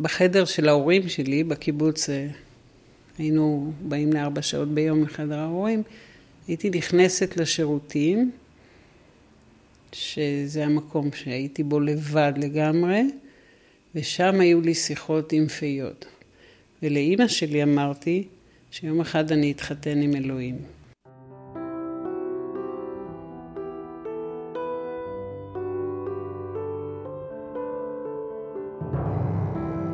בחדר של ההורים שלי, בקיבוץ, אה, היינו באים לארבע שעות ביום לחדר ההורים, הייתי נכנסת לשירותים, שזה המקום שהייתי בו לבד לגמרי, ושם היו לי שיחות עם פיות. ולאימא שלי אמרתי שיום אחד אני אתחתן עם אלוהים.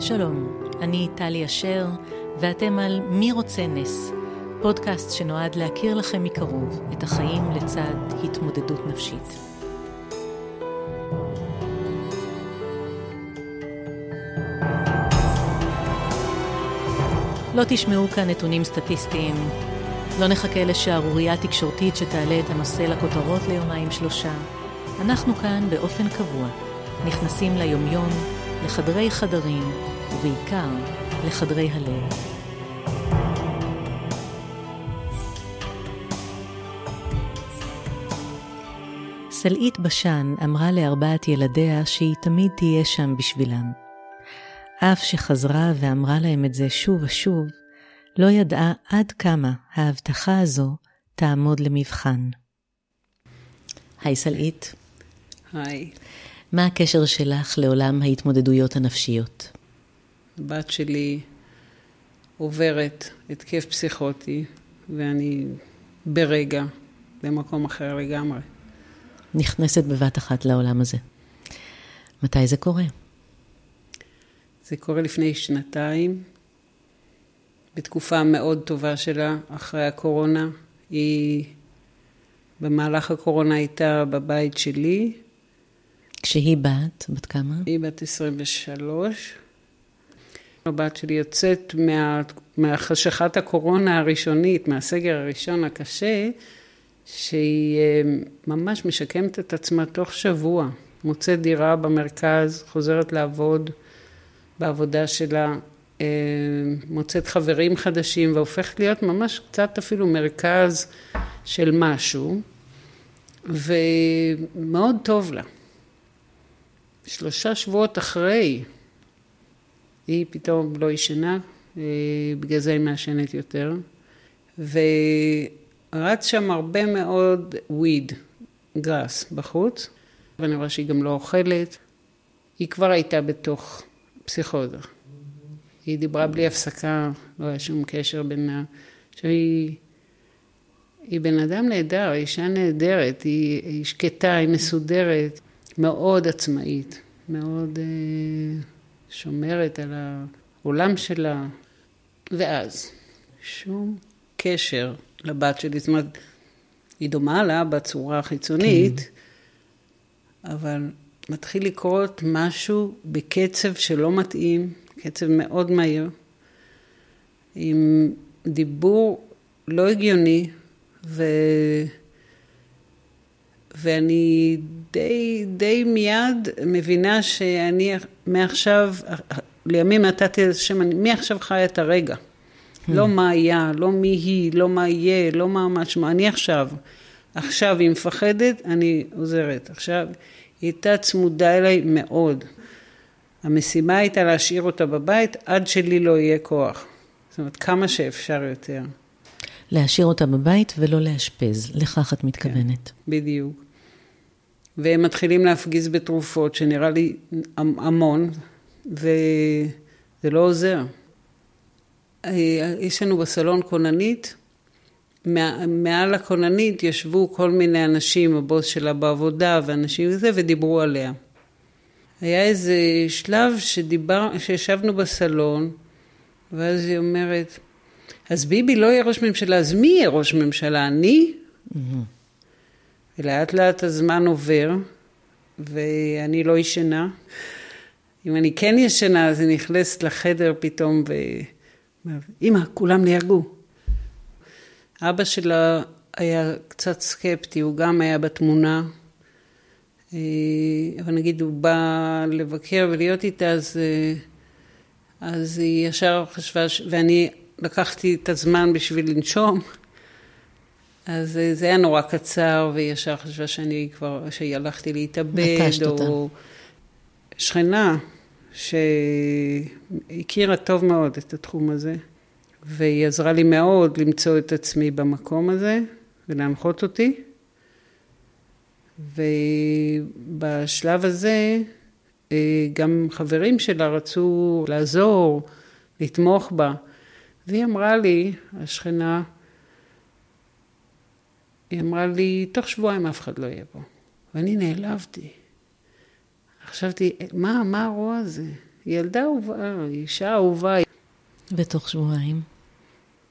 שלום, אני טלי אשר, ואתם על מי רוצה נס, פודקאסט שנועד להכיר לכם מקרוב את החיים לצד התמודדות נפשית. לא תשמעו כאן נתונים סטטיסטיים, לא נחכה לשערורייה תקשורתית שתעלה את הנושא לכותרות ליומיים שלושה. אנחנו כאן באופן קבוע, נכנסים ליומיום, לחדרי חדרים, ובעיקר לחדרי הלב. סלעית בשן אמרה לארבעת ילדיה שהיא תמיד תהיה שם בשבילם. אף שחזרה ואמרה להם את זה שוב ושוב, לא ידעה עד כמה ההבטחה הזו תעמוד למבחן. היי סלעית. היי. מה הקשר שלך לעולם ההתמודדויות הנפשיות? הבת שלי עוברת התקף פסיכוטי, ואני ברגע במקום אחר לגמרי. נכנסת בבת אחת לעולם הזה. מתי זה קורה? זה קורה לפני שנתיים, בתקופה מאוד טובה שלה, אחרי הקורונה. היא במהלך הקורונה הייתה בבית שלי. כשהיא בת, בת כמה? היא בת 23. הבת שלי יוצאת מה, מהחשכת הקורונה הראשונית, מהסגר הראשון הקשה, שהיא אה, ממש משקמת את עצמה תוך שבוע. מוצאת דירה במרכז, חוזרת לעבוד בעבודה שלה, אה, מוצאת חברים חדשים והופכת להיות ממש קצת אפילו מרכז של משהו, ומאוד טוב לה. שלושה שבועות אחרי, היא פתאום לא ישנה, אה, בגלל זה היא מעשנת יותר, ורץ שם הרבה מאוד וויד, גראס, בחוץ, ואני רואה שהיא גם לא אוכלת. היא כבר הייתה בתוך פסיכוזה. היא דיברה בלי הפסקה, לא היה שום קשר בינה. עכשיו היא, היא בן אדם נהדר, אישה נהדרת, היא, היא שקטה, היא מסודרת, מאוד עצמאית, מאוד אה, שומרת על העולם שלה. ואז, שום קשר לבת שלי, זאת אומרת, היא דומה לה בצורה החיצונית, כן. אבל מתחיל לקרות משהו בקצב שלא מתאים, קצב מאוד מהיר, עם דיבור לא הגיוני, ו... ואני די, די מיד מבינה שאני מעכשיו, לימים נתתי איזה שם, אני מעכשיו חיה את הרגע. Hmm. לא מה היה, לא מי היא, לא מה יהיה, לא מה משמע, אני עכשיו. עכשיו היא מפחדת, אני עוזרת. עכשיו, היא הייתה צמודה אליי מאוד. המשימה הייתה להשאיר אותה בבית עד שלי לא יהיה כוח. זאת אומרת, כמה שאפשר יותר. להשאיר אותה בבית ולא לאשפז, לכך את מתכוונת. כן, בדיוק. והם מתחילים להפגיז בתרופות, שנראה לי המון, וזה לא עוזר. יש לנו בסלון כוננית, מעל הכוננית ישבו כל מיני אנשים, הבוס שלה בעבודה ואנשים וזה, ודיברו עליה. היה איזה שלב שדיבר, שישבנו בסלון, ואז היא אומרת, אז ביבי לא יהיה ראש ממשלה, אז מי יהיה ראש ממשלה? אני? Mm-hmm. ולאט לאט הזמן עובר, ואני לא ישנה. אם אני כן ישנה, אז אני נכנסת לחדר פתאום ואומרת, אמא, כולם נהרגו. אבא שלה היה קצת סקפטי, הוא גם היה בתמונה. אה, אבל נגיד הוא בא לבקר ולהיות איתה, אז, אה, אז היא ישר חשבה, ואני לקחתי את הזמן בשביל לנשום. אז אה, זה היה נורא קצר, והיא ישר חשבה שאני כבר, שהלכתי להתאבד, או אותה. שכנה שהכירה טוב מאוד את התחום הזה, והיא עזרה לי מאוד למצוא את עצמי במקום הזה ולהנחות אותי. ובשלב הזה אה, גם חברים שלה רצו לעזור, לתמוך בה. והיא אמרה לי, השכנה, היא אמרה לי, תוך שבועיים אף אחד לא יהיה פה. ואני נעלבתי. חשבתי, מה, מה הרוע הזה? ילדה אהובה, אישה אהובה. בתוך שבועיים.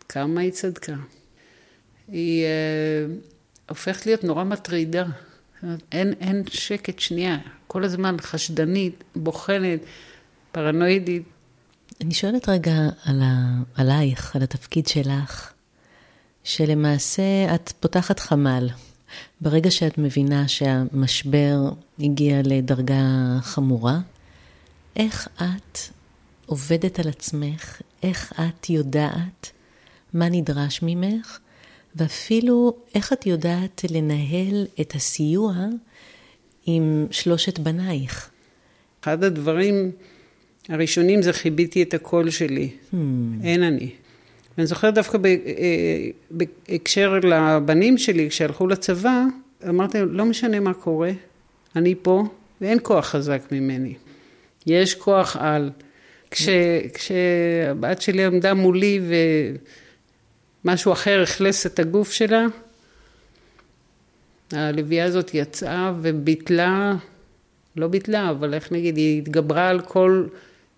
כמה היא צדקה. היא uh, הופכת להיות נורא מטרידה. אין, אין שקט שנייה, כל הזמן חשדנית, בוחנת, פרנואידית. אני שואלת רגע על ה... עלייך, על התפקיד שלך, שלמעשה את פותחת חמ"ל. ברגע שאת מבינה שהמשבר הגיע לדרגה חמורה, איך את עובדת על עצמך, איך את יודעת מה נדרש ממך, ואפילו איך את יודעת לנהל את הסיוע עם שלושת בנייך. אחד הדברים הראשונים זה חיביתי את הקול שלי, hmm. אין אני. ואני זוכרת דווקא אה, בהקשר לבנים שלי, כשהלכו לצבא, אמרתי, לא משנה מה קורה, אני פה, ואין כוח חזק ממני. יש כוח על. כש, כשהבת שלי עמדה מולי ומשהו אחר אכלס את הגוף שלה, הלוויה הזאת יצאה וביטלה, לא ביטלה, אבל איך נגיד, היא התגברה על כל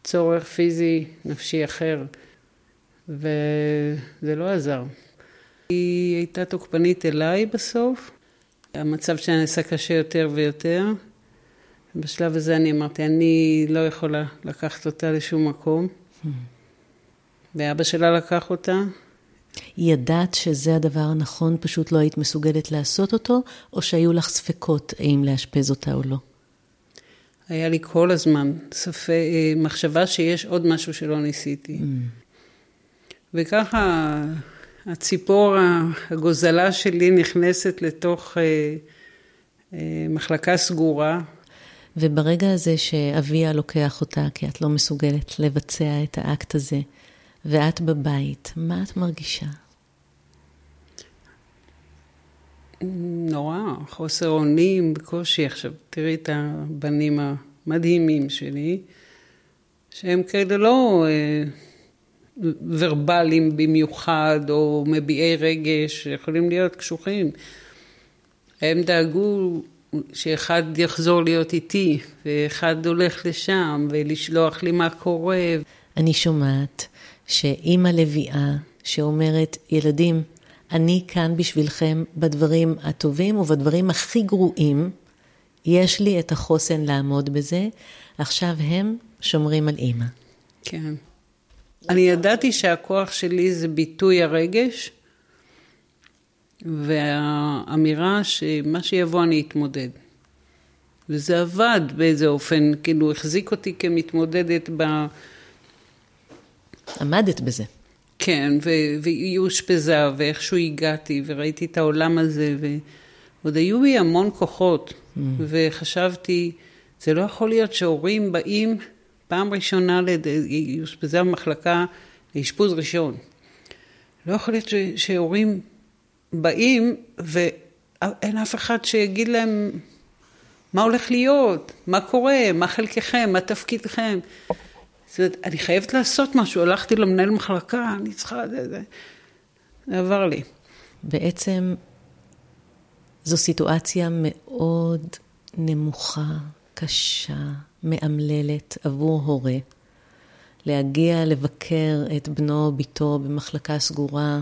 צורך פיזי נפשי אחר. וזה לא עזר. היא הייתה תוקפנית אליי בסוף, המצב שלה נעשה קשה יותר ויותר. בשלב הזה אני אמרתי, אני לא יכולה לקחת אותה לשום מקום. ואבא שלה לקח אותה. היא ידעת שזה הדבר הנכון, פשוט לא היית מסוגלת לעשות אותו, או שהיו לך ספקות האם לאשפז אותה או לא? היה לי כל הזמן ספק, אה, מחשבה שיש עוד משהו שלא ניסיתי. Mm. וככה הציפור הגוזלה שלי נכנסת לתוך אה, אה, מחלקה סגורה. וברגע הזה שאביה לוקח אותה, כי את לא מסוגלת לבצע את האקט הזה, ואת בבית, מה את מרגישה? נורא, חוסר אונים, בקושי. עכשיו, תראי את הבנים המדהימים שלי, שהם כאלה לא... ורבליים במיוחד, או מביעי רגש, שיכולים להיות קשוחים. הם דאגו שאחד יחזור להיות איתי, ואחד הולך לשם, ולשלוח לי מה קורה. אני שומעת שאימא לביאה שאומרת, ילדים, אני כאן בשבילכם בדברים הטובים ובדברים הכי גרועים, יש לי את החוסן לעמוד בזה, עכשיו הם שומרים על אימא. כן. אני ידעתי שהכוח שלי זה ביטוי הרגש, והאמירה שמה שיבוא אני אתמודד. וזה עבד באיזה אופן, כאילו החזיק אותי כמתמודדת ב... עמדת בזה. כן, והיא אושפזה, ואיכשהו הגעתי, וראיתי את העולם הזה, ועוד היו לי המון כוחות, mm. וחשבתי, זה לא יכול להיות שהורים באים פעם ראשונה, היא אושפזה במחלקה לאשפוז ראשון. לא יכול להיות שהורים באים ואין אף אחד שיגיד להם מה הולך להיות, מה קורה, מה חלקכם, מה תפקידכם. זאת אומרת, אני חייבת לעשות משהו, הלכתי למנהל מחלקה, אני צריכה, זה, זה, זה עבר לי. בעצם זו סיטואציה מאוד נמוכה, קשה, מאמללת עבור הורה, להגיע לבקר את בנו או בתו במחלקה סגורה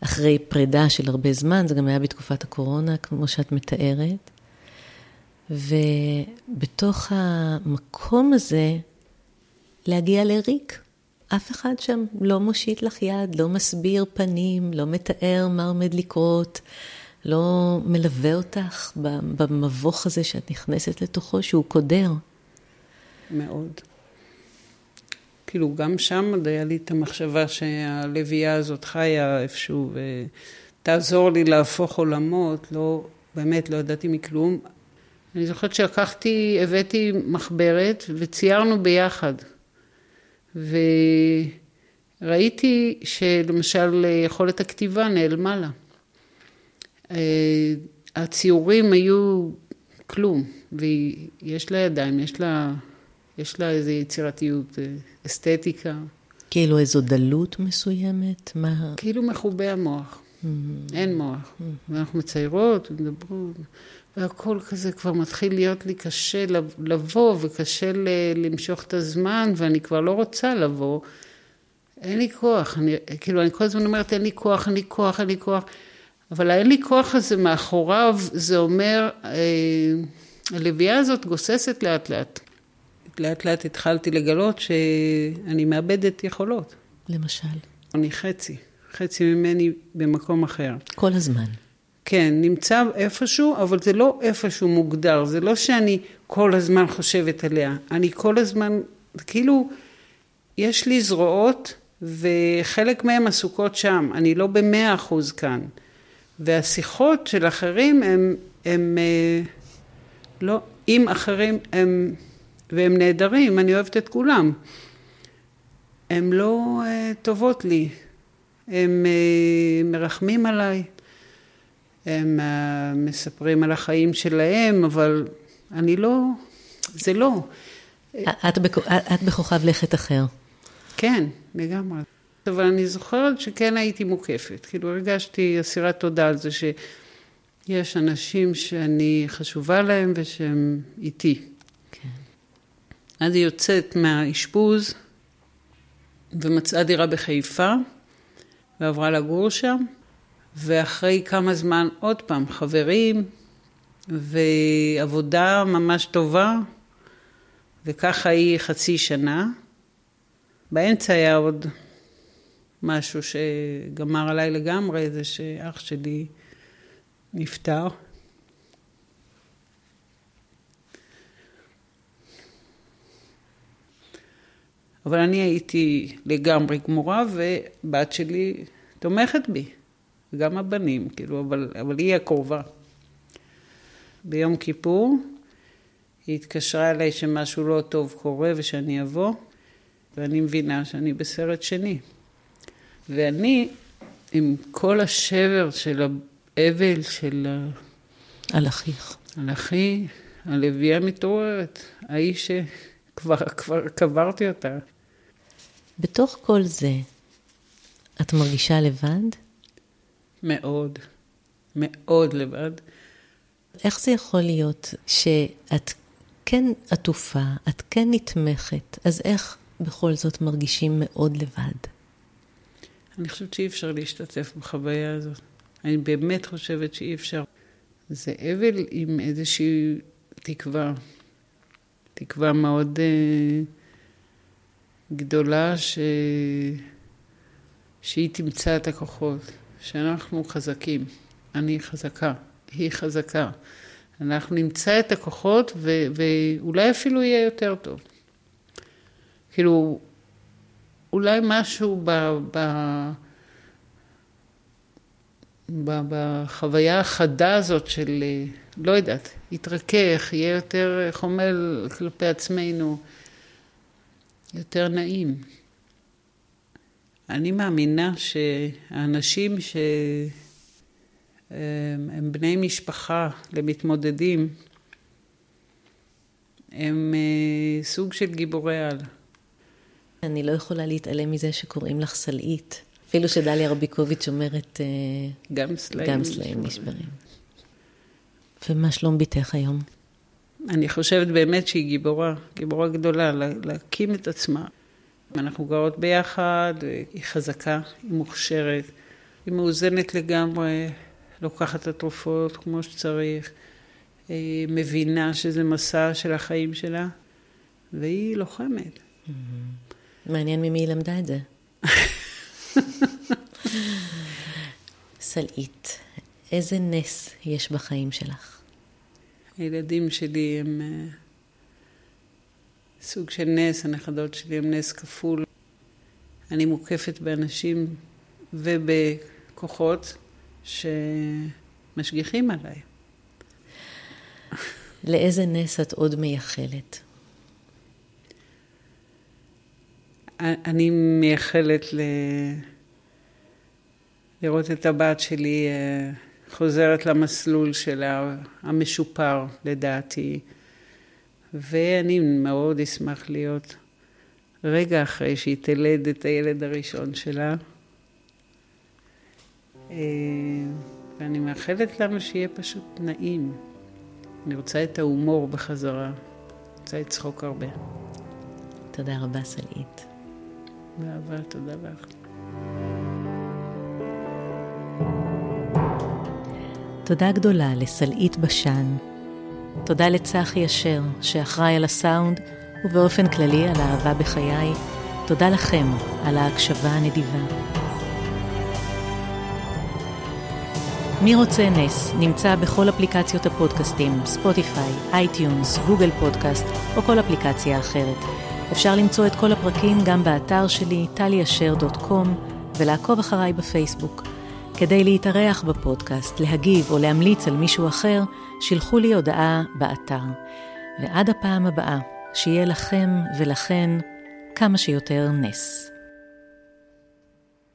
אחרי פרידה של הרבה זמן, זה גם היה בתקופת הקורונה, כמו שאת מתארת. ובתוך המקום הזה, להגיע לריק. אף אחד שם לא מושיט לך יד, לא מסביר פנים, לא מתאר מה עומד לקרות. לא מלווה אותך במבוך הזה שאת נכנסת לתוכו, שהוא קודר. מאוד. כאילו, גם שם עוד היה לי את המחשבה שהלוויה הזאת חיה איפשהו, ותעזור לי להפוך עולמות, לא, באמת, לא ידעתי מכלום. אני זוכרת שלקחתי, הבאתי מחברת וציירנו ביחד. וראיתי שלמשל יכולת הכתיבה נעלמה לה. אה, הציורים היו כלום, ויש לה ידיים, יש לה, יש לה איזו יצירתיות, אה, אסתטיקה. כאילו איזו דלות מסוימת? מה... כאילו מחובי המוח. Mm-hmm. אין מוח. Mm-hmm. ואנחנו מציירות, מדברות, והכל כזה כבר מתחיל להיות לי קשה לבוא, וקשה למשוך את הזמן, ואני כבר לא רוצה לבוא. אין לי כוח. אני, כאילו, אני כל הזמן אומרת, אין לי כוח, אין לי כוח, אין לי כוח. אבל האין לי כוח הזה מאחוריו, זה אומר, אה, הלוויה הזאת גוססת לאט לאט. לאט לאט התחלתי לגלות שאני מאבדת יכולות. למשל? אני חצי, חצי ממני במקום אחר. כל הזמן. כן, נמצא איפשהו, אבל זה לא איפשהו מוגדר, זה לא שאני כל הזמן חושבת עליה, אני כל הזמן, כאילו, יש לי זרועות וחלק מהן עסוקות שם, אני לא במאה אחוז כאן. והשיחות של אחרים הם, הם אה, לא, עם אחרים הם, והם נהדרים, אני אוהבת את כולם. הן לא אה, טובות לי, הם אה, מרחמים עליי, הם מספרים על החיים שלהם, אבל אני לא, זה לא. את בכוכב לכת אחר. כן, לגמרי. אבל אני זוכרת שכן הייתי מוקפת, כאילו הרגשתי אסירת תודה על זה שיש אנשים שאני חשובה להם ושהם איתי. כן. אז היא יוצאת מהאשפוז ומצאה דירה בחיפה ועברה לגור שם, ואחרי כמה זמן עוד פעם חברים ועבודה ממש טובה, וככה היא חצי שנה. באמצע היה עוד משהו שגמר עליי לגמרי, זה שאח שלי נפטר. אבל אני הייתי לגמרי גמורה, ובת שלי תומכת בי, גם הבנים, כאילו, אבל, אבל היא הקרובה. ביום כיפור היא התקשרה אליי שמשהו לא טוב קורה ושאני אבוא, ואני מבינה שאני בסרט שני. ואני, עם כל השבר של האבל של... על אחיך. על אחי, הלוויה מתעוררת, האיש שכבר כבר קברתי אותה. בתוך כל זה, את מרגישה לבד? מאוד, מאוד לבד. איך זה יכול להיות שאת כן עטופה, את כן נתמכת, אז איך בכל זאת מרגישים מאוד לבד? אני חושבת שאי אפשר להשתתף בחוויה הזאת. אני באמת חושבת שאי אפשר. זה אבל עם איזושהי תקווה. תקווה מאוד uh, גדולה ש... שהיא תמצא את הכוחות, שאנחנו חזקים. אני חזקה, היא חזקה. אנחנו נמצא את הכוחות ו... ואולי אפילו יהיה יותר טוב. כאילו, אולי משהו ב, ב, ב, בחוויה החדה הזאת של, לא יודעת, יתרכך, יהיה יותר חומל כלפי עצמנו, יותר נעים. אני מאמינה שהאנשים שהם בני משפחה למתמודדים, הם אה, סוג של גיבורי על. אני לא יכולה להתעלם מזה שקוראים לך סלעית. אפילו שדליה רביקוביץ' אומרת... אה, גם סלעים. גם סלעים נשברים. ומה שלום בתך היום? אני חושבת באמת שהיא גיבורה, גיבורה גדולה, להקים את עצמה. אנחנו גרות ביחד, היא חזקה, היא מוכשרת, היא מאוזנת לגמרי, לוקחת את התרופות כמו שצריך, מבינה שזה מסע של החיים שלה, והיא לוחמת. Mm-hmm. מעניין ממי היא למדה את זה. סלעית, איזה נס יש בחיים שלך? הילדים שלי הם uh, סוג של נס, הנכדות שלי הם נס כפול. אני מוקפת באנשים ובכוחות שמשגיחים עליי. לאיזה נס את עוד מייחלת? אני מייחלת ל... לראות את הבת שלי אה, חוזרת למסלול שלה, המשופר לדעתי, ואני מאוד אשמח להיות רגע אחרי שהיא תלד את הילד הראשון שלה. אה, ואני מאחלת לנו שיהיה פשוט נעים. אני רוצה את ההומור בחזרה. רוצה לצחוק הרבה. תודה רבה, סלעית. באהבה, תודה לך. תודה גדולה לסלעית בשן. תודה לצחי אשר, שאחראי על הסאונד, ובאופן כללי על האהבה בחיי. תודה לכם על ההקשבה הנדיבה. מי רוצה נס נמצא בכל אפליקציות הפודקאסטים, ספוטיפיי, אייטיונס, גוגל פודקאסט או כל אפליקציה אחרת. אפשר למצוא את כל הפרקים גם באתר שלי, טליאשר.קום, ולעקוב אחריי בפייסבוק. כדי להתארח בפודקאסט, להגיב או להמליץ על מישהו אחר, שילחו לי הודעה באתר. ועד הפעם הבאה, שיהיה לכם ולכן כמה שיותר נס.